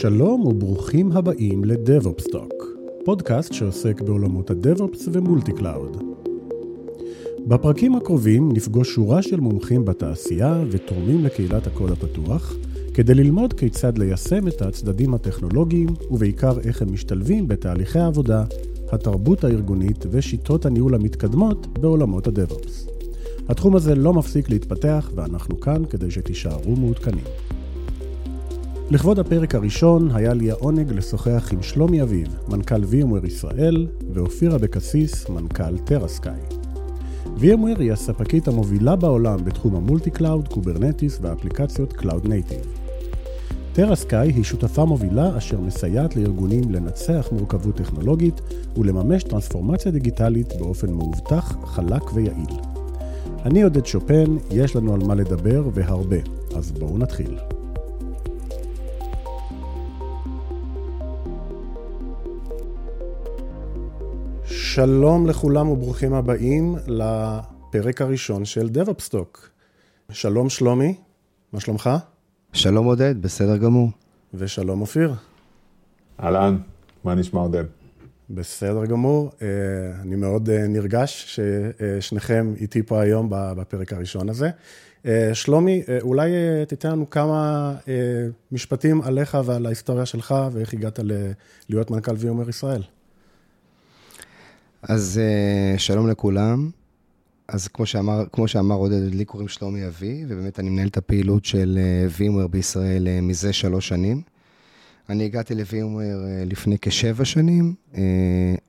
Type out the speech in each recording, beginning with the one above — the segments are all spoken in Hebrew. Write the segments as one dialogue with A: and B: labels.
A: שלום וברוכים הבאים ל-DevOpsTalk, פודקאסט שעוסק בעולמות ה-DevOps ו multi cloud. בפרקים הקרובים נפגוש שורה של מומחים בתעשייה ותורמים לקהילת הקוד הפתוח, כדי ללמוד כיצד ליישם את הצדדים הטכנולוגיים, ובעיקר איך הם משתלבים בתהליכי העבודה, התרבות הארגונית ושיטות הניהול המתקדמות בעולמות ה-DevOps. התחום הזה לא מפסיק להתפתח, ואנחנו כאן כדי שתישארו מעודכנים. לכבוד הפרק הראשון היה לי העונג לשוחח עם שלומי אביב, מנכ"ל VMware ישראל, ואופיר אבקסיס, מנכ"ל TeraSky. VMware היא הספקית המובילה בעולם בתחום ה multi cloud, Kubernetes ואפליקציות cloud native. TeraSky היא שותפה מובילה אשר מסייעת לארגונים לנצח מורכבות טכנולוגית ולממש טרנספורמציה דיגיטלית באופן מאובטח, חלק ויעיל. אני עודד שופן, יש לנו על מה לדבר והרבה, אז בואו נתחיל. שלום לכולם וברוכים הבאים לפרק הראשון של DevOpsTalk. שלום שלומי, מה שלומך?
B: שלום עודד, בסדר גמור.
A: ושלום אופיר.
C: אהלן, מה נשמע עודד?
A: בסדר גמור, אה, אני מאוד אה, נרגש ששניכם איתי פה היום בפרק הראשון הזה. אה, שלומי, אולי תיתן לנו כמה משפטים עליך ועל ההיסטוריה שלך ואיך הגעת להיות מנכ"ל VMware ישראל.
B: אז שלום לכולם. אז כמו שאמר, כמו שאמר עודד, לי קוראים שלומי אביב, ובאמת אני מנהל את הפעילות של VMware בישראל מזה שלוש שנים. אני הגעתי אה, לפני כשבע שנים.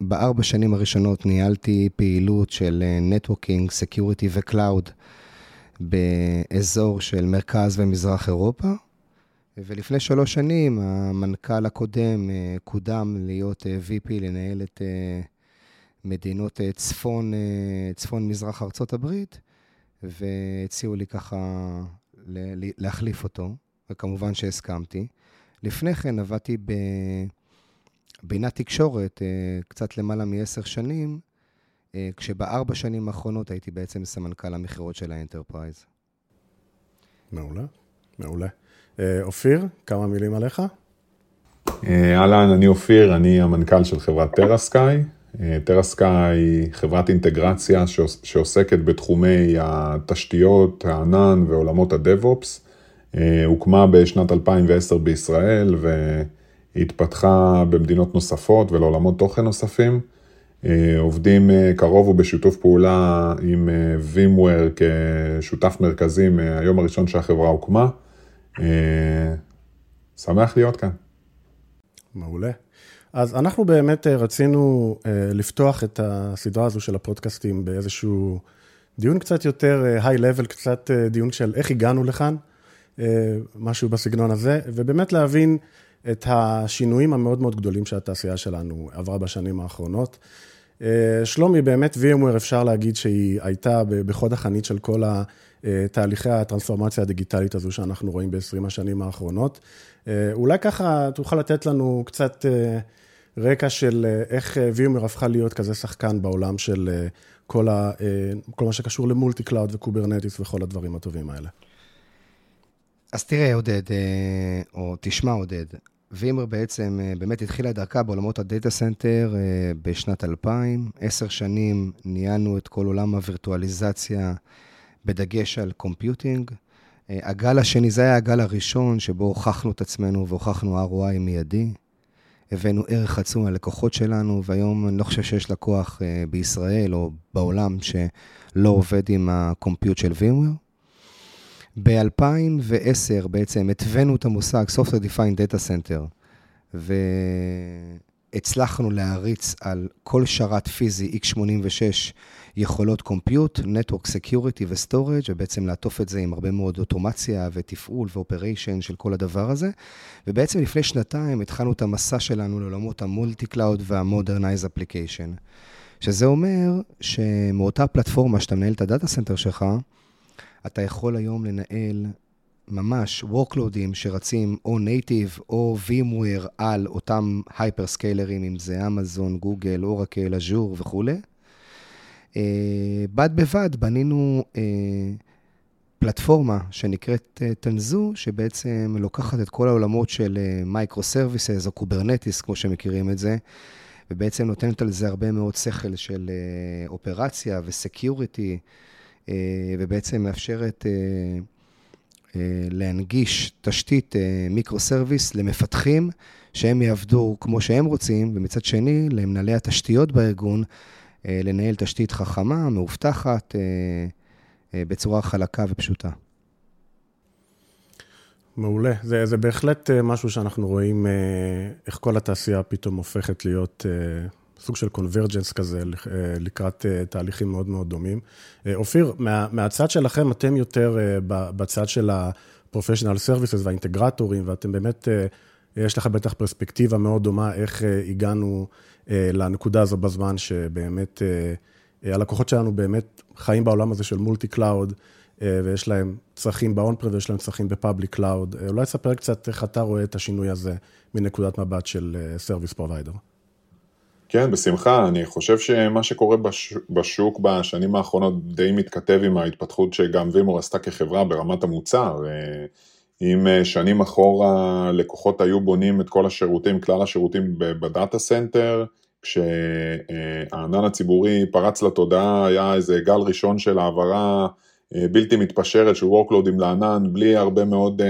B: בארבע שנים הראשונות ניהלתי פעילות של networking, security ו cloud באזור של מרכז ומזרח אירופה. ולפני שלוש שנים המנכ"ל הקודם קודם להיות VP, לנהל את מדינות צפון, צפון מזרח ארצות הברית, והציעו לי ככה להחליף אותו, וכמובן שהסכמתי. לפני כן עבדתי בבינת תקשורת אה, קצת למעלה מעשר שנים, אה, כשבארבע שנים האחרונות הייתי בעצם סמנכ"ל המכירות של ה enterprise.
A: מעולה, מעולה. אה, אופיר, כמה מילים עליך?
C: אהלן, אני אופיר, אני המנכ"ל של חברת TeraSky. TeraSky היא חברת אינטגרציה שעוסקת בתחומי התשתיות, הענן ועולמות ה DevOps. אה, הוקמה בשנת 2010 בישראל והתפתחה במדינות נוספות ולעולמות תוכן נוספים. אה, עובדים אה, קרוב ובשיתוף פעולה עם VMware כשותף מרכזי מהיום הראשון שהחברה הוקמה. שמח להיות כאן.
A: מעולה. אז אנחנו באמת רצינו לפתוח את הסדרה הזו של הפודקאסטים באיזשהו דיון קצת יותר היי-לבל, קצת דיון של איך הגענו לכאן. אה, משהו בסגנון הזה, ובאמת להבין את השינויים המאוד מאוד גדולים שהתעשייה שלנו עברה בשנים האחרונות. אה, שלומי, באמת VMware אפשר להגיד שהיא הייתה בחוד החנית של כל תהליכי הטרנספורמציה הדיגיטלית הזו שאנחנו רואים ב-20 השנים האחרונות. אה, אולי ככה תוכל לתת לנו קצת רקע של איך VMware הפכה להיות כזה שחקן בעולם של כל, ה, כל מה שקשור ל multi cloud ו Kubernetes וכל הדברים הטובים האלה.
B: אז תראה, עודד, אה, או תשמע, עודד, VMware בעצם אה, באמת התחילה את דרכה בעולמות ה data center אה, בשנת 2000. עשר שנים ניהלנו את כל עולם הווירטואליזציה בדגש על computing. הגל השני, זה היה הגל הראשון שבו הוכחנו את עצמנו והוכחנו ROI מיידי. הבאנו ערך עצום ללקוחות שלנו, והיום אני לא חושב שיש לקוח בישראל או בעולם שלא עובד עם ה compute של VMware. ב-2010 בעצם התווינו את המושג Software Defined Data Center, והצלחנו להריץ על כל שרת פיזי x86 יכולות compute, Network Security ו-Storage, ובעצם לעטוף את זה עם הרבה מאוד אוטומציה ותפעול ו operation של כל הדבר הזה. ובעצם לפני שנתיים התחלנו את המסע שלנו לעולמות ה multi cloud וה-Modernize Application. שזה אומר שמאותה פלטפורמה שאתה מנהל את ה data center שלך, אתה יכול היום לנהל ממש workloadים שרצים או native או VMware על אותם hyperscalerים, אם זה אמזון, גוגל, אורקל, אג'ור וכולי. אה, בד בבד בנינו אה, פלטפורמה שנקראת Tanzu, שבעצם לוקחת את כל העולמות של microservices או Kubernetes, כמו שמכירים את זה, ובעצם נותנת על זה הרבה מאוד שכל של אופרציה ו security, ובעצם מאפשרת להנגיש תשתית microservice למפתחים, שהם יעבדו כמו שהם רוצים, ומצד שני, למנהלי התשתיות בארגון, לנהל תשתית חכמה, מאובטחת, בצורה חלקה ופשוטה.
A: מעולה. זה, זה בהחלט משהו שאנחנו רואים איך כל התעשייה פתאום הופכת להיות סוג של convergence כזה לקראת תהליכים מאוד מאוד דומים. אופיר, מה, מהצד שלכם, אתם יותר בצד של ה-professional services והאינטגרטורים, ואתם באמת, יש לכם בטח פרספקטיבה מאוד דומה איך הגענו לנקודה הזו בזמן שבאמת הלקוחות שלנו באמת חיים בעולם הזה של multi cloud, ויש להם צרכים ב-on-prem ויש להם צרכים ב public cloud. אולי תספר קצת איך אתה רואה את השינוי הזה מנקודת מבט של Service Provider.
C: כן, בשמחה. אני חושב שמה שקורה בשוק בשנים האחרונות די מתכתב עם ההתפתחות שגם VMware עשתה כחברה ברמת המוצר. אם שנים אחורה לקוחות היו בונים את כל השירותים, כלל השירותים ב data center, כשהענן הציבורי פרץ לתודעה, היה איזה גל ראשון של העברה בלתי מתפשרת של workloadים לענן, בלי הרבה מאוד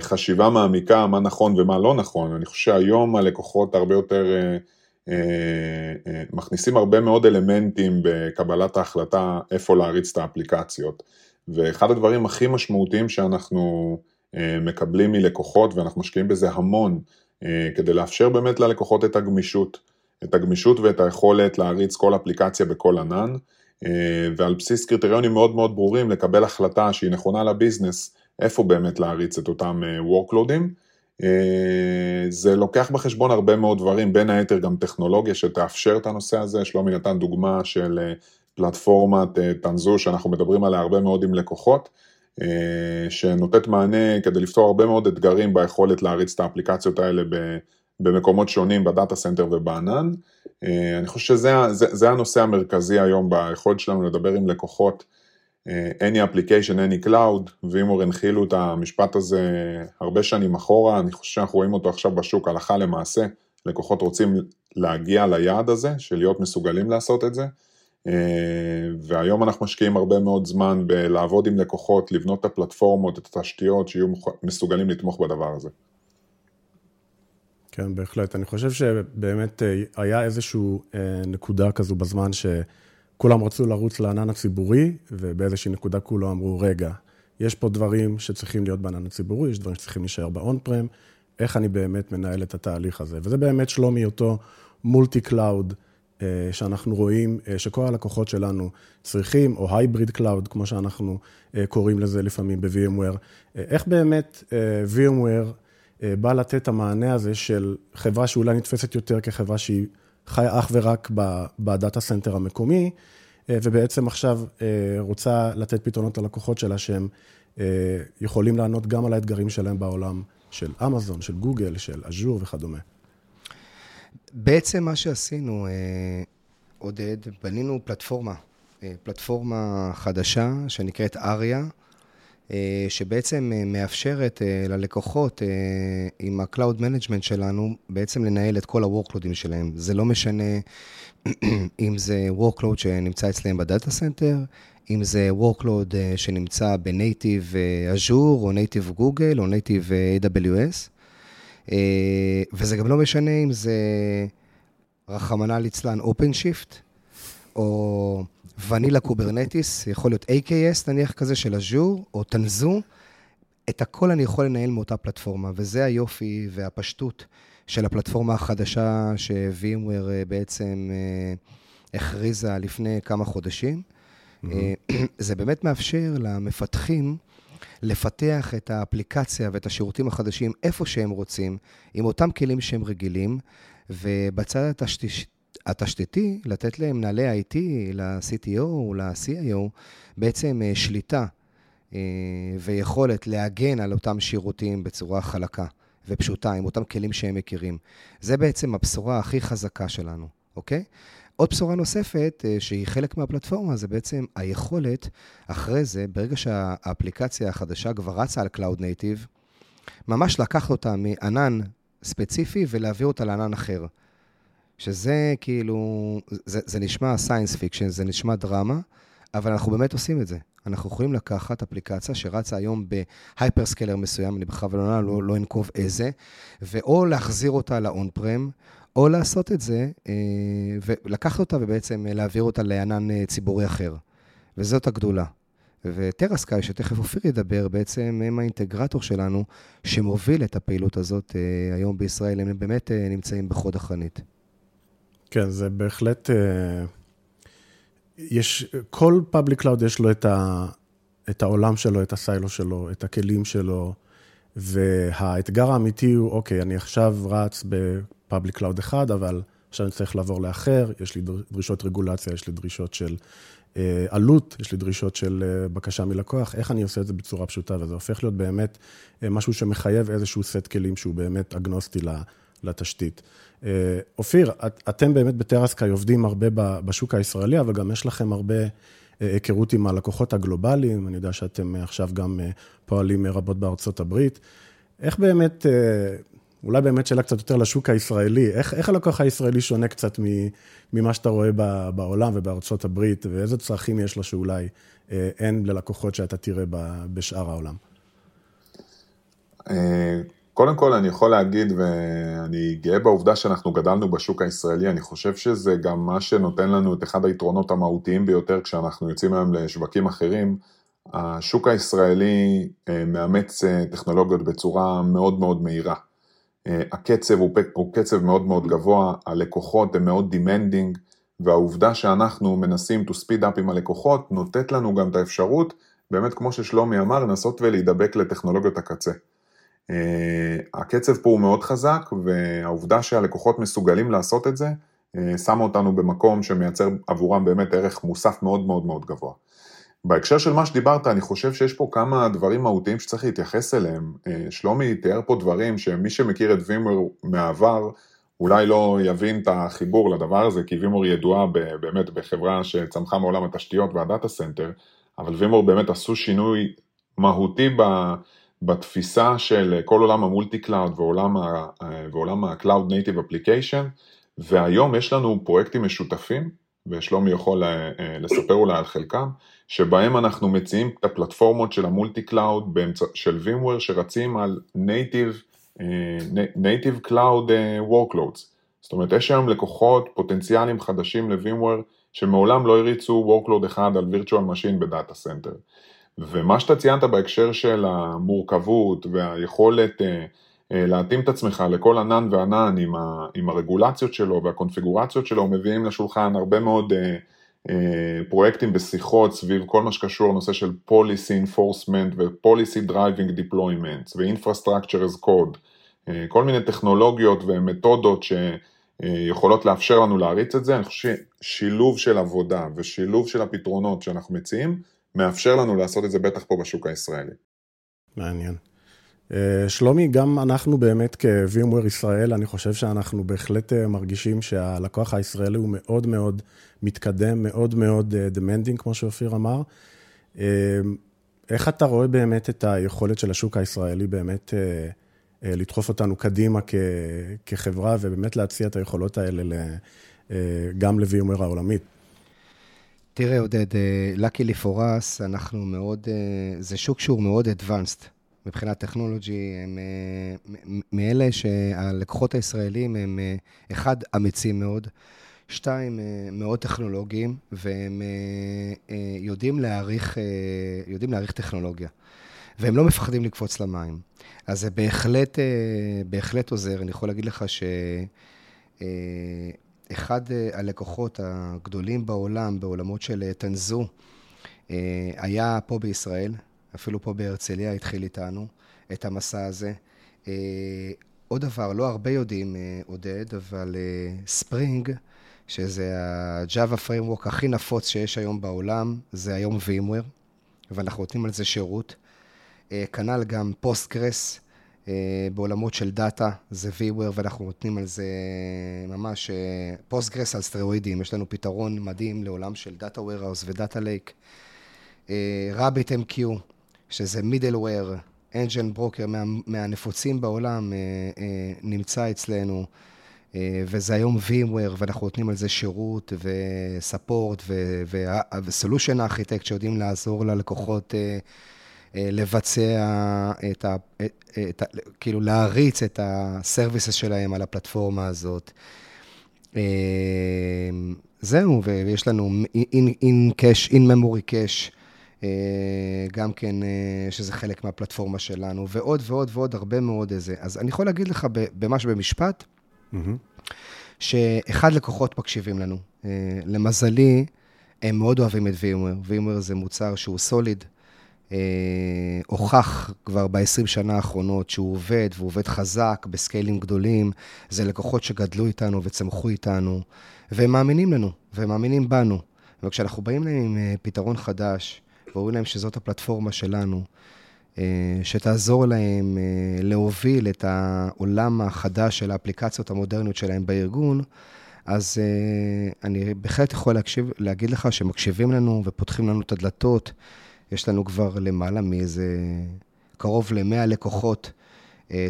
C: חשיבה מעמיקה, מה נכון ומה לא נכון. אני חושב שהיום הלקוחות הרבה יותר מכניסים הרבה מאוד אלמנטים בקבלת ההחלטה איפה להריץ את האפליקציות. ואחד הדברים הכי משמעותיים שאנחנו מקבלים מלקוחות, ואנחנו משקיעים בזה המון, כדי לאפשר באמת ללקוחות את הגמישות, את הגמישות ואת היכולת להריץ כל אפליקציה בכל ענן, ועל בסיס קריטריונים מאוד מאוד ברורים לקבל החלטה שהיא נכונה לביזנס, איפה באמת להריץ את אותם workloadים. זה לוקח בחשבון הרבה מאוד דברים, בין היתר גם טכנולוגיה שתאפשר את הנושא הזה, שלומי נתן דוגמה של פלטפורמת Tanzu שאנחנו מדברים עליה הרבה מאוד עם לקוחות, שנותנת מענה כדי לפתור הרבה מאוד אתגרים ביכולת להריץ את האפליקציות האלה במקומות שונים ב data center ובענן. אני חושב שזה זה, זה הנושא המרכזי היום ביכולת שלנו לדבר עם לקוחות, any application, any cloud, ואם הנחילו את המשפט הזה הרבה שנים אחורה, אני חושב שאנחנו רואים אותו עכשיו בשוק הלכה למעשה, לקוחות רוצים להגיע ליעד הזה, של להיות מסוגלים לעשות את זה. והיום אנחנו משקיעים הרבה מאוד זמן בלעבוד עם לקוחות, לבנות את הפלטפורמות, את התשתיות, שיהיו מסוגלים לתמוך בדבר הזה.
A: כן, בהחלט. אני חושב שבאמת היה איזושהי נקודה כזו בזמן שכולם רצו לרוץ לענן הציבורי, ובאיזושהי נקודה כולם אמרו, רגע, יש פה דברים שצריכים להיות בענן הציבורי, יש דברים שצריכים להישאר ב-on-prem, איך אני באמת מנהל את התהליך הזה? וזה באמת שלומי אותו multi cloud. שאנחנו רואים שכל הלקוחות שלנו צריכים, או hybrid cloud, כמו שאנחנו קוראים לזה לפעמים ב-VMware. איך באמת VMware בא לתת את המענה הזה של חברה שאולי נתפסת יותר כחברה שהיא חיה אך ורק ב data center המקומי, ובעצם עכשיו רוצה לתת פתרונות ללקוחות שלה שהם יכולים לענות גם על האתגרים שלהם בעולם של אמזון, של גוגל, של אג'ור וכדומה.
B: בעצם מה שעשינו, עודד, בנינו פלטפורמה, פלטפורמה חדשה שנקראת אריה, שבעצם מאפשרת ללקוחות עם ה-Cloud Management שלנו, בעצם לנהל את כל ה-Workloadים שלהם. זה לא משנה אם זה Workload שנמצא אצלם ב data center, אם זה Workload שנמצא ב native Azure, או native Google, או native AWS. וזה גם לא משנה אם זה רחמנא ליצלן OpenShift, או vanilla Kubernetes, יכול להיות AKS נניח כזה של אג'ור, או Tanzu, את הכל אני יכול לנהל מאותה פלטפורמה, וזה היופי והפשטות של הפלטפורמה החדשה ש-VMware בעצם הכריזה לפני כמה חודשים. Mm-hmm. זה באמת מאפשר למפתחים לפתח את האפליקציה ואת השירותים החדשים איפה שהם רוצים, עם אותם כלים שהם רגילים, ובצד התשתית, התשתיתי, לתת להם מנהלי IT, ל-CTO, ל-CIO, בעצם שליטה ויכולת להגן על אותם שירותים בצורה חלקה ופשוטה, עם אותם כלים שהם מכירים. זה בעצם הבשורה הכי חזקה שלנו, אוקיי? עוד בשורה נוספת, שהיא חלק מהפלטפורמה, זה בעצם היכולת, אחרי זה, ברגע שהאפליקציה החדשה כבר רצה על Cloud Native, ממש לקחת אותה מענן ספציפי ולהעביר אותה לענן אחר. שזה כאילו, זה, זה נשמע science fiction, זה נשמע דרמה, אבל אנחנו באמת עושים את זה. אנחנו יכולים לקחת אפליקציה שרצה היום בהייפרסקלר מסוים, אני בכוונה לא, לא אנקוב איזה, ואו להחזיר אותה לאון פרם, או לעשות את זה, אה, ולקחת אותה ובעצם להעביר אותה לענן אה, ציבורי אחר. וזאת הגדולה. וטרסקאי, שתכף אופיר ידבר, בעצם הם האינטגרטור שלנו, שמוביל את הפעילות הזאת אה, היום בישראל. הם באמת נמצאים בחוד החנית.
A: כן, זה בהחלט... יש, כל public cloud יש לו את, ה, את העולם שלו, את ה silo שלו, את הכלים שלו, והאתגר האמיתי הוא, אוקיי, אני עכשיו רץ ב public cloud אחד, אבל עכשיו אני צריך לעבור לאחר, יש לי דרישות רגולציה, יש לי דרישות של אה, עלות, יש לי דרישות של אה, בקשה מלקוח, איך אני עושה את זה בצורה פשוטה, וזה הופך להיות באמת אה, משהו שמחייב איזשהו סט כלים שהוא באמת אגנוסטי לתשתית. אה, אופיר, את, אתם באמת בטרסקאי עובדים הרבה בשוק הישראלי, אבל גם יש לכם הרבה אה, היכרות עם הלקוחות הגלובליים. אני יודע שאתם עכשיו גם אה, פועלים רבות בארצות הברית. איך באמת, אולי באמת שאלה קצת יותר לשוק הישראלי, איך, איך הלקוח הישראלי שונה קצת ממה שאתה רואה בעולם ובארצות הברית, ואיזה צרכים יש לו שאולי אין ללקוחות שאתה תראה בשאר העולם?
C: קודם כל אני יכול להגיד, ואני גאה בעובדה שאנחנו גדלנו בשוק הישראלי, אני חושב שזה גם מה שנותן לנו את אחד היתרונות המהותיים ביותר כשאנחנו יוצאים היום לשווקים אחרים. השוק הישראלי אה, מאמץ אה, טכנולוגיות בצורה מאוד מאוד מהירה. אה, הקצב הוא, הוא קצב מאוד מאוד גבוה, הלקוחות הם מאוד demanding, והעובדה שאנחנו מנסים to speed up עם הלקוחות, נותנת לנו גם את האפשרות, באמת כמו ששלומי אמר, לנסות ולהידבק לטכנולוגיות הקצה. אה, הקצב פה הוא מאוד חזק והעובדה שהלקוחות מסוגלים לעשות את זה אה, שמה אותנו במקום שמייצר עבורם באמת ערך מוסף מאוד מאוד מאוד גבוה. בהקשר של מה שדיברת, אני חושב שיש פה כמה דברים מהותיים שצריך להתייחס אליהם. אה, שלומי תיאר פה דברים שמי שמכיר את וימר מהעבר, אולי לא יבין את החיבור לדבר הזה, כי וימור ידועה באמת בחברה שצמחה מעולם התשתיות וה data center, אבל VMware באמת עשו שינוי מהותי ב... בתפיסה של כל עולם ה multi cloud ועולם, ועולם ה-Cloud Native Application, והיום יש לנו פרויקטים משותפים, ושלומי יכול אה, אה, לספר אולי על חלקם, שבהם אנחנו מציעים את הפלטפורמות של ה multi cloud של VMware שרצים על Native, אה, Native Cloud Workloads. זאת אומרת, יש היום לקוחות פוטנציאליים חדשים ל-VMware שמעולם לא הריצו Workload אחד על virtual machine ב data center. ומה שאתה ציינת בהקשר של המורכבות והיכולת אה, אה, להתאים את עצמך לכל ענן וענן עם, ה, עם הרגולציות שלו והקונפיגורציות שלו, מביאים לשולחן הרבה מאוד אה, פרויקטים ושיחות סביב כל מה שקשור לנושא של policy enforcement ו- policy driven deployments ו-infrastructure as code, כל מיני טכנולוגיות ומתודות שיכולות לאפשר לנו להריץ את זה, אני חושב ששילוב של עבודה ושילוב של הפתרונות שאנחנו מציעים, מאפשר לנו לעשות את זה בטח פה בשוק הישראלי.
A: מעניין. אה, שלומי, גם אנחנו באמת כ-VMware ישראל, אני חושב שאנחנו בהחלט אה, מרגישים שהלקוח הישראלי הוא מאוד מאוד מתקדם, מאוד מאוד אה, demanding, כמו שאופיר אמר. איך אתה רואה באמת את היכולת של השוק הישראלי באמת לדחוף אותנו קדימה כחברה ובאמת להציע את היכולות האלה גם ל-VMware העולמית?
B: תראה, עודד, luckily for us, אנחנו מאוד, uh, זה שוק שהוא מאוד advanced מבחינת טכנולוגי, הם uh, מאלה שהלקוחות הישראלים הם, אחד, אמיצים מאוד, שתיים, מאוד טכנולוגיים, והם יודעים, להעריך, יודעים להעריך טכנולוגיה. והם לא מפחדים לקפוץ למים. אז זה בהחלט, בהחלט עוזר. אני יכול להגיד לך ש... אחד אה, הלקוחות הגדולים בעולם, בעולמות של אה, תנזו, אה, היה פה בישראל, אפילו פה בהרצליה התחיל איתנו את המסע הזה. עוד דבר, לא הרבה יודעים, עודד, אבל Spring, שזה ה-Java Framework הכי נפוץ שיש היום בעולם, זה היום VMware, ואנחנו נותנים על זה שירות. כנ"ל גם Postgres, בעולמות של data, זה VMware, ואנחנו נותנים על זה ממש Postgres על סטרואידים. יש לנו פתרון מדהים לעולם של data warehouse ו data lake. RabbitMQ, שזה middleware, message broker מה, מהנפוצים בעולם, נמצא אצלנו. וזה היום VMware, ואנחנו נותנים על זה שירות וספורט וסולושן ארכיטקט שיודעים לעזור ללקוחות לבצע את ה... את ה כאילו להריץ את הסרוויסס שלהם על הפלטפורמה הזאת. זהו, ויש לנו in cache, in memory cache, גם כן, שזה חלק מהפלטפורמה שלנו, ועוד ועוד ועוד הרבה מאוד איזה. אז אני יכול להגיד לך ממש במשפט, שאחד לקוחות מקשיבים לנו. למזלי, הם מאוד אוהבים את VMware. VMware זה מוצר שהוא סוליד, הוכח כבר ב-20 שנה האחרונות שהוא עובד, והוא עובד חזק, בסקיילים גדולים. זה לקוחות שגדלו איתנו וצמחו איתנו, והם מאמינים לנו, והם מאמינים בנו. וכשאנחנו באים להם עם פתרון חדש, ואומרים להם שזאת הפלטפורמה שלנו, שתעזור להם להוביל את העולם החדש של האפליקציות המודרניות שלהם בארגון, אז אני בהחלט יכול להקשיב, להגיד לך שמקשיבים לנו ופותחים לנו את הדלתות. יש לנו כבר למעלה מאיזה קרוב ל-100 לקוחות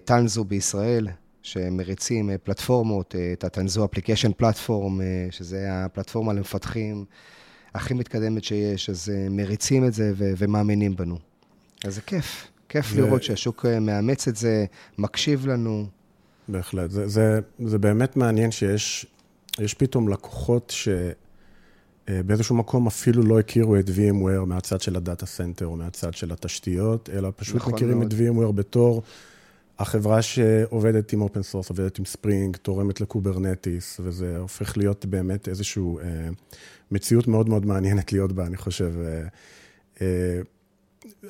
B: טנזו בישראל, שמריצים פלטפורמות, את הטנזו אפליקיישן פלטפורם, שזה הפלטפורמה למפתחים הכי מתקדמת שיש, אז מריצים את זה ו- ומאמינים בנו. אז זה כיף, כיף ו... לראות שהשוק מאמץ את זה, מקשיב לנו.
A: בהחלט, זה, זה, זה באמת מעניין שיש פתאום לקוחות ש... באיזשהו מקום אפילו לא הכירו את VMware מהצד של ה data center או מהצד של התשתיות, אלא פשוט נכון מכירים מאוד. את VMware בתור החברה שעובדת עם open source, עובדת עם Spring, תורמת ל Kubernetes, וזה הופך להיות באמת איזושהי אה, מציאות מאוד מאוד מעניינת להיות בה, אני חושב. אה, אה,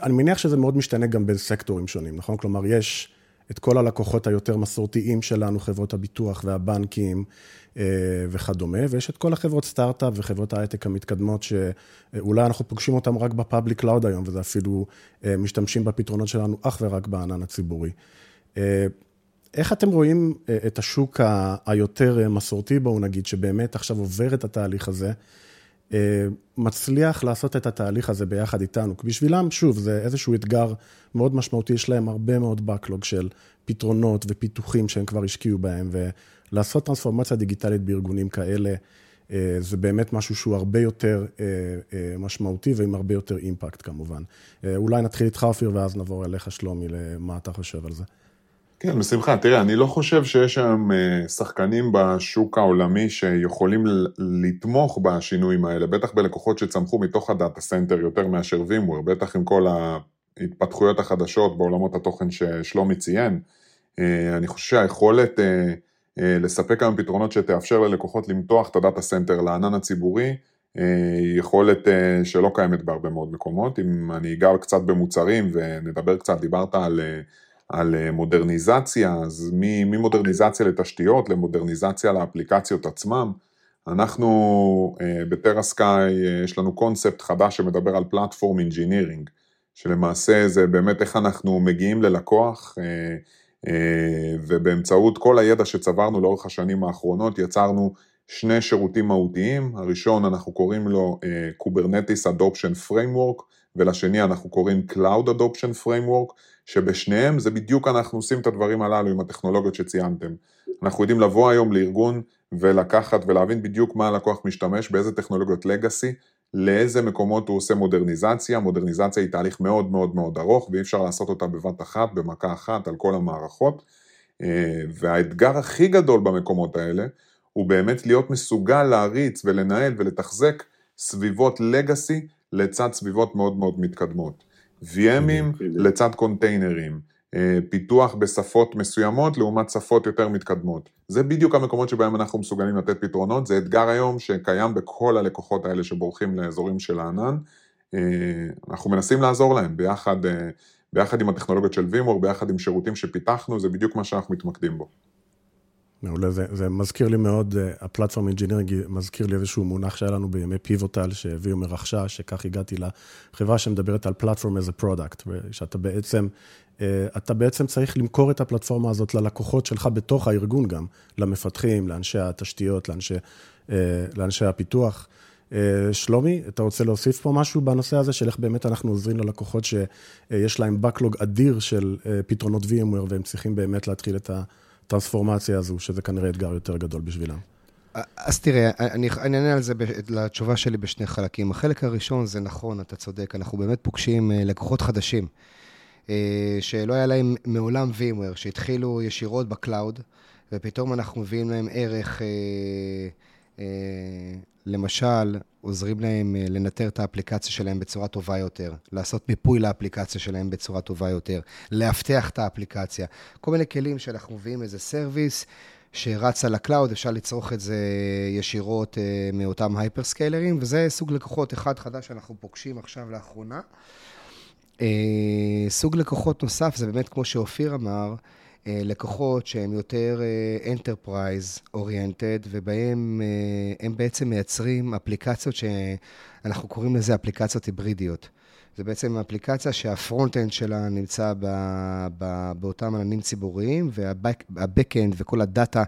A: אני מניח שזה מאוד משתנה גם בין סקטורים שונים, נכון? כלומר, יש את כל הלקוחות היותר מסורתיים שלנו, חברות הביטוח והבנקים אה, וכדומה, ויש את כל החברות סטארט-אפ וחברות ההייטק המתקדמות, שאולי אנחנו פוגשים אותן רק ב public cloud היום, וזה אפילו אה, משתמשים בפתרונות שלנו אך ורק בענן הציבורי. אה, איך אתם רואים את השוק היותר מסורתי, בואו נגיד, שבאמת עכשיו עובר את התהליך הזה, מצליח לעשות את התהליך הזה ביחד איתנו? בשבילם, שוב, זה איזשהו אתגר מאוד משמעותי, יש להם הרבה מאוד backlog של פתרונות ופיתוחים שהם כבר השקיעו בהם, ולעשות טרנספורמציה דיגיטלית בארגונים כאלה, זה באמת משהו שהוא הרבה יותר משמעותי ועם הרבה יותר אימפקט כמובן. אולי נתחיל איתך, אופיר, ואז נעבור אליך, שלומי, למה אתה חושב על זה.
C: כן, בשמחה. תראה, אני לא חושב שיש היום אה, שחקנים בשוק העולמי שיכולים לתמוך בשינויים האלה, בטח בלקוחות שצמחו מתוך ה data center יותר מאשר VMware, בטח עם כל ההתפתחויות החדשות בעולמות התוכן ששלומי ציין. אה, אני חושב שהיכולת אה, לספק היום פתרונות שתאפשר ללקוחות למתוח את ה data center לענן הציבורי, היא יכולת שלא קיימת בהרבה מאוד מקומות. אם אני אגע קצת במוצרים ונדבר קצת, דיברת על... על אה, מודרניזציה, אז ממודרניזציה לתשתיות למודרניזציה לאפליקציות עצמם. אנחנו אה, ב TeraSky, אה, יש לנו קונספט חדש שמדבר על platform engineering, שלמעשה זה באמת איך אנחנו מגיעים ללקוח, ובאמצעות כל הידע שצברנו לאורך השנים האחרונות יצרנו שני שירותים מהותיים, הראשון אנחנו קוראים לו Kubernetes Adoption Framework, ולשני אנחנו קוראים Cloud Adoption Framework, שבשניהם זה בדיוק אנחנו עושים את הדברים הללו עם הטכנולוגיות שציינתם. אנחנו יודעים לבוא היום לארגון ולקחת ולהבין בדיוק מה הלקוח משתמש, באיזה טכנולוגיות לגאסי, לאיזה מקומות הוא עושה מודרניזציה, מודרניזציה היא תהליך מאוד מאוד מאוד ארוך ואי אפשר לעשות אותה בבת אחת, במכה אחת, על כל המערכות. אה, והאתגר הכי גדול במקומות האלה הוא באמת להיות מסוגל להריץ ולנהל ולתחזק סביבות לגאסי לצד סביבות מאוד מאוד מתקדמות. VMים לצד קונטיינרים, אה, פיתוח בשפות מסוימות לעומת שפות יותר מתקדמות. זה בדיוק המקומות שבהם אנחנו מסוגלים לתת פתרונות, זה אתגר היום שקיים בכל הלקוחות האלה שבורחים לאזורים של הענן. אה, אנחנו מנסים לעזור להם ביחד, אה, ביחד עם הטכנולוגיות של וימור, ביחד עם שירותים שפיתחנו, זה בדיוק מה שאנחנו מתמקדים בו.
A: מעולה, זה, זה מזכיר לי מאוד, ה platform engineering מזכיר לי איזשהו מונח שהיה לנו בימי Pivotal, ש VMware רכשה, שכך הגעתי לחברה שמדברת על platform as a product, שאתה בעצם, אתה בעצם צריך למכור את הפלטפורמה הזאת ללקוחות שלך בתוך הארגון גם, למפתחים, לאנשי התשתיות, לאנשי, לאנשי הפיתוח. שלומי, אתה רוצה להוסיף פה משהו בנושא הזה, של איך באמת אנחנו עוזרים ללקוחות שיש להם backlog אדיר של פתרונות VMware, והם צריכים באמת להתחיל את ה... הטרנספורמציה הזו, שזה כנראה אתגר יותר גדול בשבילם.
B: אז תראה, אני אענה על זה, לתשובה שלי בשני חלקים. החלק הראשון זה נכון, אתה צודק, אנחנו באמת פוגשים אה, לקוחות חדשים, אה, שלא היה להם מעולם VMware, שהתחילו ישירות ב cloud, ופתאום אנחנו מביאים להם ערך, אה, למשל, עוזרים להם לנטר את האפליקציה שלהם בצורה טובה יותר, לעשות מיפוי לאפליקציה שלהם בצורה טובה יותר, לאבטח את האפליקציה. כל מיני כלים שאנחנו מביאים איזה service שרץ על ה cloud, אפשר לצרוך את זה ישירות מאותם הייפרסקיילרים, וזה סוג לקוחות אחד חדש שאנחנו פוגשים עכשיו לאחרונה. סוג לקוחות נוסף, זה באמת כמו שאופיר אמר, אה, לקוחות שהם יותר אה, enterprise oriented, ובהם אה, הם בעצם מייצרים אפליקציות שאנחנו קוראים לזה אפליקציות היברידיות. זה בעצם אפליקציה שה front-end שלה נמצא ב, ב, באותם עננים ציבוריים, וה back-end וכל ה data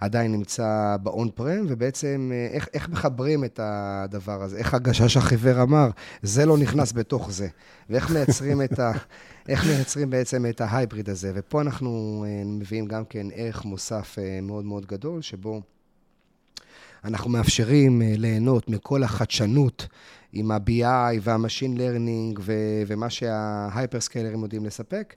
B: עדיין נמצא ב-on-prem, ובעצם איך, איך מחברים את הדבר הזה? איך הגשש החיוור אמר, זה לא נכנס בתוך זה. ואיך מייצרים את ה... איך מייצרים בעצם את ה hybrid הזה. ופה אנחנו אה, מביאים גם כן ערך מוסף אה, מאוד מאוד גדול, שבו אנחנו מאפשרים אה, ליהנות מכל החדשנות עם ה-BI וה-Machine Learning ומה שההייפרסקיילרים יודעים לספק.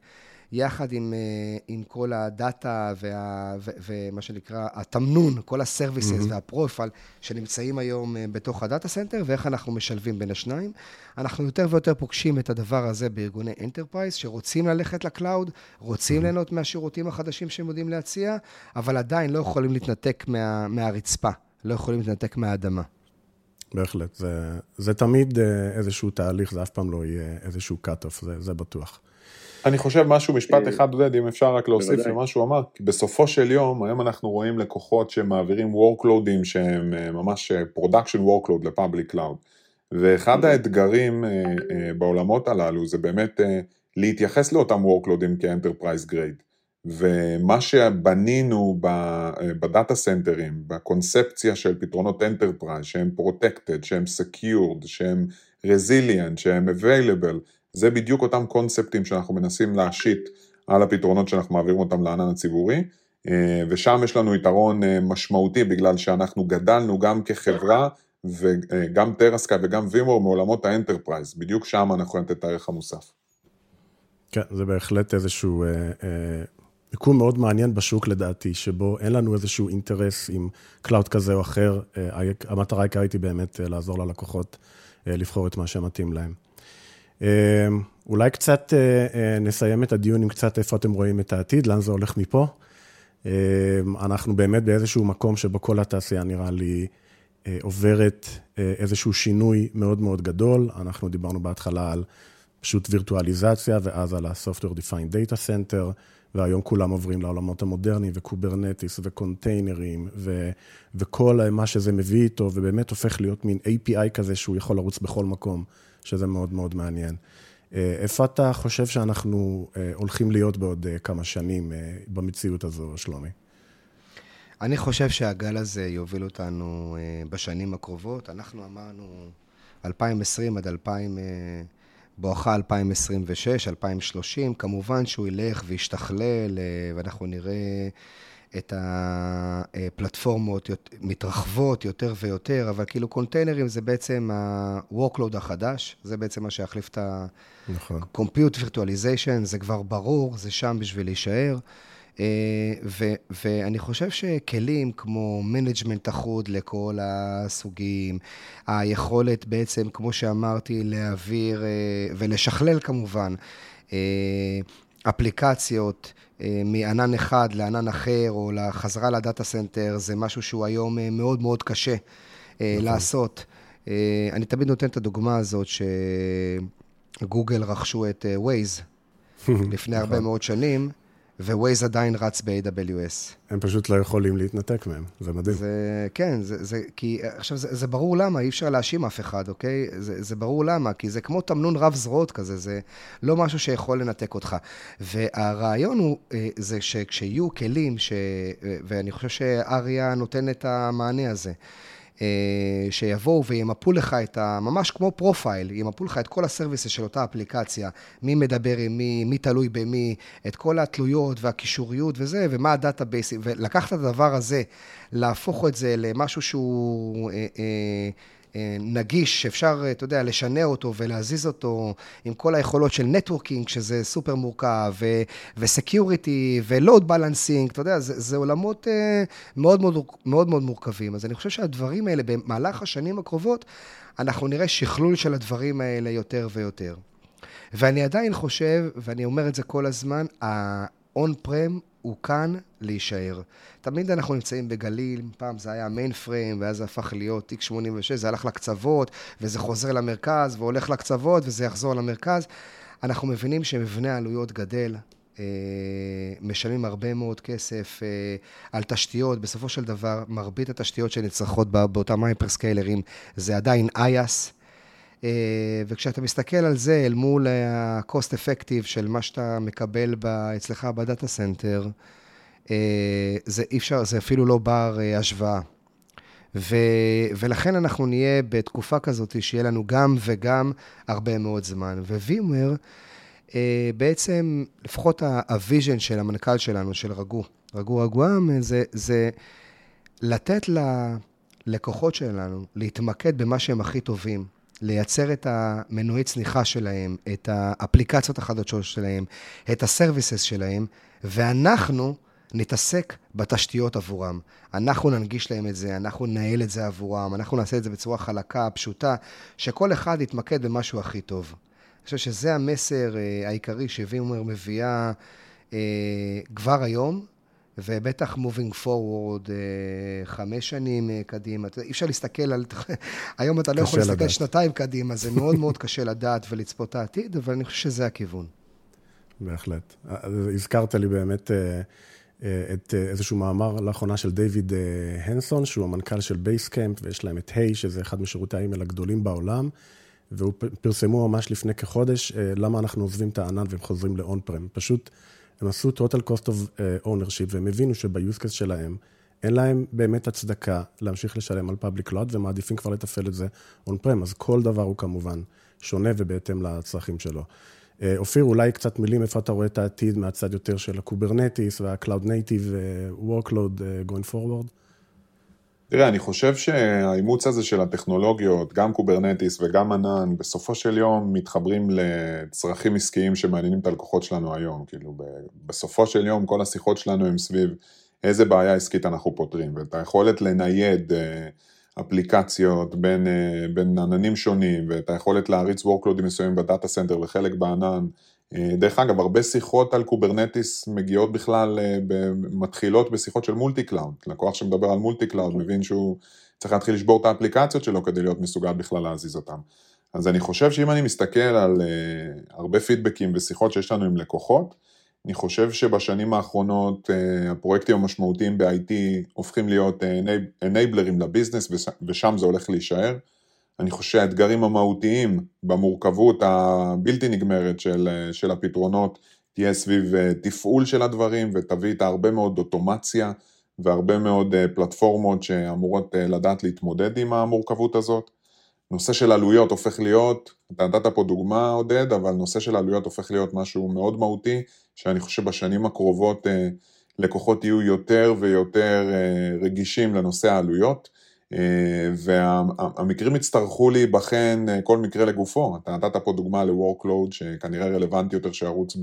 B: יחד עם, אה, עם כל ה data וה, ו, ומה שנקרא התמנון, כל ה services mm-hmm. והפרופיל שנמצאים היום אה, בתוך ה data center, ואיך אנחנו משלבים בין השניים. אנחנו יותר ויותר פוגשים את הדבר הזה בארגוני enterprise, שרוצים ללכת ל cloud, רוצים mm-hmm. ליהנות מהשירותים החדשים שהם יודעים להציע, אבל עדיין לא יכולים להתנתק מה, מהרצפה, לא יכולים להתנתק מהאדמה.
A: בהחלט, זה, זה תמיד אה, איזשהו תהליך, זה אף פעם לא יהיה איזשהו cut-off, זה, זה בטוח.
C: אני חושב משהו, משפט אה, אחד, עודד, אם אפשר רק להוסיף למה שהוא אמר, כי בסופו של יום, היום אנחנו רואים לקוחות שמעבירים workloadים שהם אה, ממש production workload ל public cloud. ואחד אוקיי. האתגרים בעולמות הללו זה באמת להתייחס לאותם workload ים כ enterprise grade. ומה שבנינו ב data center ים, בקונספציה של פתרונות enterprise, שהם protected, שהם secured, שהם resilient, שהם available, זה בדיוק אותם קונספטים שאנחנו מנסים להשית על הפתרונות שאנחנו מעבירים אותם לענן הציבורי, אה, ושם יש לנו יתרון אה, משמעותי בגלל שאנחנו גדלנו גם כחברה וגם TeraSky וגם VMware מעולמות ה enterprise, בדיוק שם אנחנו לתת את הערך המוסף.
A: כן, זה בהחלט איזשהו אה, אה, מיקום מאוד מעניין בשוק לדעתי, שבו אין לנו איזשהו אינטרס עם cloud כזה או אחר, אה, המטרה העיקרית היא באמת אה, לעזור ללקוחות אה, לבחור את מה שמתאים להם. אולי קצת נסיים את הדיון עם קצת איפה אתם רואים את העתיד, לאן זה הולך מפה. אנחנו באמת באיזשהו מקום שבו כל התעשייה נראה לי עוברת איזשהו שינוי מאוד מאוד גדול. אנחנו דיברנו בהתחלה על פשוט וירטואליזציה, ואז על ה-Software Defined Data Center, והיום כולם עוברים לעולמות המודרניים, ו Kubernetes, וקונטיינרים, ו- וכל מה שזה מביא איתו, ובאמת הופך להיות מין API כזה שהוא יכול לרוץ בכל מקום. שזה מאוד מאוד מעניין. אה, איפה אתה חושב שאנחנו אה, הולכים להיות בעוד אה, כמה שנים במציאות הזו, שלומי?
B: אני חושב שהגל הזה יוביל אותנו בשנים הקרובות. אנחנו אמרנו 2020 עד 2000, בואכה 2026, 2030, כמובן שהוא ילך וישתכלל, ואנחנו נראה את הפלטפורמות מתרחבות יותר ויותר, אבל כאילו קונטיינרים זה בעצם ה-workload החדש, זה בעצם מה שיחליף את ה-compute virtualization, זה כבר ברור, זה שם בשביל להישאר. אה, ו- ואני חושב שכלים כמו management אחוד לכל הסוגים, היכולת בעצם, כמו שאמרתי, להעביר אה, ולשכלל כמובן אה, אפליקציות, מענן אחד לענן אחר, או לחזרה ל data center, זה משהו שהוא היום מאוד מאוד קשה נכון. לעשות. אני תמיד נותן את הדוגמה הזאת שגוגל רכשו את Waze לפני הרבה נכון. מאוד שנים, ו-Waze עדיין רץ ב-AWS.
A: הם פשוט לא יכולים להתנתק מהם, זה מדהים.
B: זה, כן, זה, זה, כי עכשיו, זה, זה ברור למה, אי אפשר להאשים אף אחד, אוקיי? זה, זה ברור למה, כי זה כמו תמנון רב זרועות כזה, זה לא משהו שיכול לנתק אותך. והרעיון הוא, אה, זה שכשיהיו כלים, ש, אה, ואני חושב שאריה נותן את המענה הזה. אה, שיבואו וימפו לך את ה... ממש כמו profile, ימפו לך את כל ה services של אותה אפליקציה, מי מדבר עם מי, מי תלוי במי, את כל התלויות והקישוריות וזה, ומה ה database, ולקחת את הדבר הזה, להפוך את זה למשהו שהוא... אה, אה, נגיש, שאפשר, אתה יודע, לשנע אותו ולהזיז אותו עם כל היכולות של networking, שזה סופר מורכב, ו security, ו load balancing, אתה יודע, זה, זה עולמות אה, מאוד מאוד, מאוד מאוד מורכבים. אז אני חושב שהדברים האלה, במהלך השנים הקרובות, אנחנו נראה שכלול של הדברים האלה יותר ויותר. ואני עדיין חושב, ואני אומר את זה כל הזמן, ה-on-prem הוא כאן להישאר. תמיד אנחנו נמצאים בגליל, פעם זה היה מיין פריים, ואז זה הפך להיות תיק 86, זה הלך לקצוות, וזה חוזר למרכז, והולך לקצוות, וזה יחזור למרכז. אנחנו מבינים שמבנה העלויות גדל, אה, משלמים הרבה מאוד כסף אה, על תשתיות. בסופו של דבר, מרבית התשתיות שנצרכות באותם הייפרסקיילרים זה עדיין אייס. אה, וכשאתה מסתכל על זה אל מול ה-cost effective של מה שאתה מקבל אצלך ב data center, אה, זה אי אפשר, זה אפילו לא בר אה, השוואה. ו, ולכן אנחנו נהיה בתקופה כזאת שיהיה לנו גם וגם הרבה מאוד זמן. VMware, בעצם, לפחות ה vision של המנכ"ל שלנו, של רגו, רגו רגורם, זה, זה לתת ללקוחות שלנו להתמקד במה שהם הכי טובים. לייצר את המנועי צמיחה שלהם, את האפליקציות החדשות שלהם, את הסרוויסס שלהם, ואנחנו נתעסק בתשתיות עבורם. אנחנו ננגיש להם את זה, אנחנו ננהל את זה עבורם, אנחנו נעשה את זה בצורה חלקה, פשוטה, שכל אחד יתמקד במשהו הכי טוב. אני חושב שזה המסר אה, העיקרי שווימר מביאה אה, כבר היום, ובטח moving forward אה, חמש שנים אה, קדימה. אי אפשר להסתכל על... היום אתה לא יכול להסתכל לדעת. שנתיים קדימה, זה מאוד מאוד קשה לדעת ולצפות את העתיד, אבל אני חושב שזה הכיוון.
A: בהחלט. הזכרת לי באמת אה, את איזשהו מאמר לאחרונה של דיוויד הנסון, שהוא המנכ"ל של Basecamp, ויש להם את HEY, שזה אחד משירותי האימייל הגדולים בעולם, והוא פרסמו ממש לפני כחודש למה אנחנו עוזבים את הענן והם חוזרים ל on-prem. פשוט... הם עשו total cost of uh, ownership, והם הבינו שב-use case שלהם, אין להם באמת הצדקה להמשיך לשלם על public cloud, ומעדיפים כבר לתפעל את זה on-prem, אז כל דבר הוא כמובן שונה ובהתאם לצרכים שלו. אה, אופיר, אולי קצת מילים איפה אתה רואה את העתיד מהצד יותר של ה Kubernetes וה-Cloud Native uh, Workload going forward?
C: תראה, אני חושב שהאימוץ הזה של הטכנולוגיות, גם Kubernetes וגם ענן, בסופו של יום מתחברים לצרכים עסקיים שמעניינים את הלקוחות שלנו היום. כאילו, בסופו של יום כל השיחות שלנו הם סביב איזה בעיה עסקית אנחנו פותרים, ואת היכולת לנייד אה, אפליקציות בין, אה, בין עננים שונים, ואת היכולת להריץ workloadים מסוימים ב data center וחלק בענן, דרך אגב, הרבה שיחות על Kubernetes מגיעות בכלל, אה, מתחילות בשיחות של multi-cloud. לקוח שמדבר על multi-cloud מבין שהוא צריך להתחיל לשבור את האפליקציות שלו כדי להיות מסוגל בכלל להזיז אותם. אז אני חושב שאם אני מסתכל על אה, הרבה פידבקים ושיחות שיש לנו עם לקוחות, אני חושב שבשנים האחרונות הפרויקטים המשמעותיים ב-IT הופכים להיות אנייבלרים לביזנס ושם זה הולך להישאר. אני חושב שהאתגרים המהותיים במורכבות הבלתי נגמרת של, של הפתרונות תהיה סביב אה, תפעול של הדברים ותביא איתה הרבה מאוד אוטומציה והרבה מאוד אה, פלטפורמות שאמורות אה, לדעת להתמודד עם המורכבות הזאת. נושא של עלויות הופך להיות, אתה נתת פה דוגמה עודד, אבל נושא של עלויות הופך להיות משהו מאוד מהותי, שאני חושב שבשנים הקרובות לקוחות יהיו יותר ויותר רגישים לנושא העלויות. אה, והמקרים יצטרכו להיבחן אה, כל מקרה לגופו. אתה נתת פה דוגמה ל-workload שכנראה רלוונטי יותר שירוץ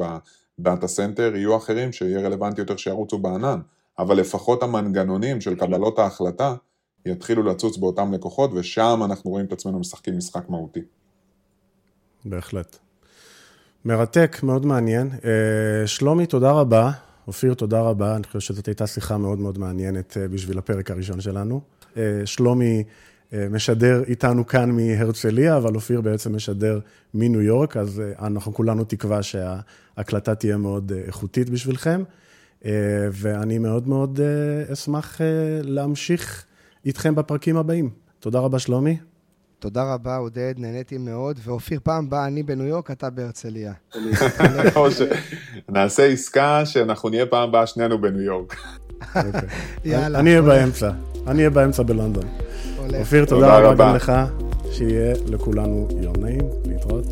C: ב data center, יהיו אחרים שיהיה רלוונטי יותר שירוצו בענן, אבל לפחות המנגנונים של קבלות ההחלטה יתחילו לצוץ באותם לקוחות, ושם אנחנו רואים את עצמנו משחקים משחק מהותי.
A: בהחלט. מרתק, מאוד מעניין. אה, שלומי, תודה רבה. אופיר, תודה רבה. אני חושב שזאת הייתה שיחה מאוד מאוד מעניינת בשביל הפרק הראשון שלנו. אה, שלומי משדר איתנו כאן מהרצליה, אבל אופיר בעצם משדר מניו יורק, אז אנחנו כולנו תקווה שההקלטה תהיה מאוד איכותית בשבילכם. ואני מאוד מאוד אשמח להמשיך איתכם בפרקים הבאים. תודה רבה, שלומי.
B: תודה רבה, עודד, נהניתי מאוד. ואופיר, פעם באה אני בניו יורק, אתה בהרצליה.
C: נעשה עסקה שאנחנו נהיה פעם באה שנינו בניו יורק.
A: יאללה. אני אהיה באמצע, אני אהיה באמצע בלונדון. אופיר, תודה רבה גם לך, שיהיה לכולנו יום נעים, להתראות.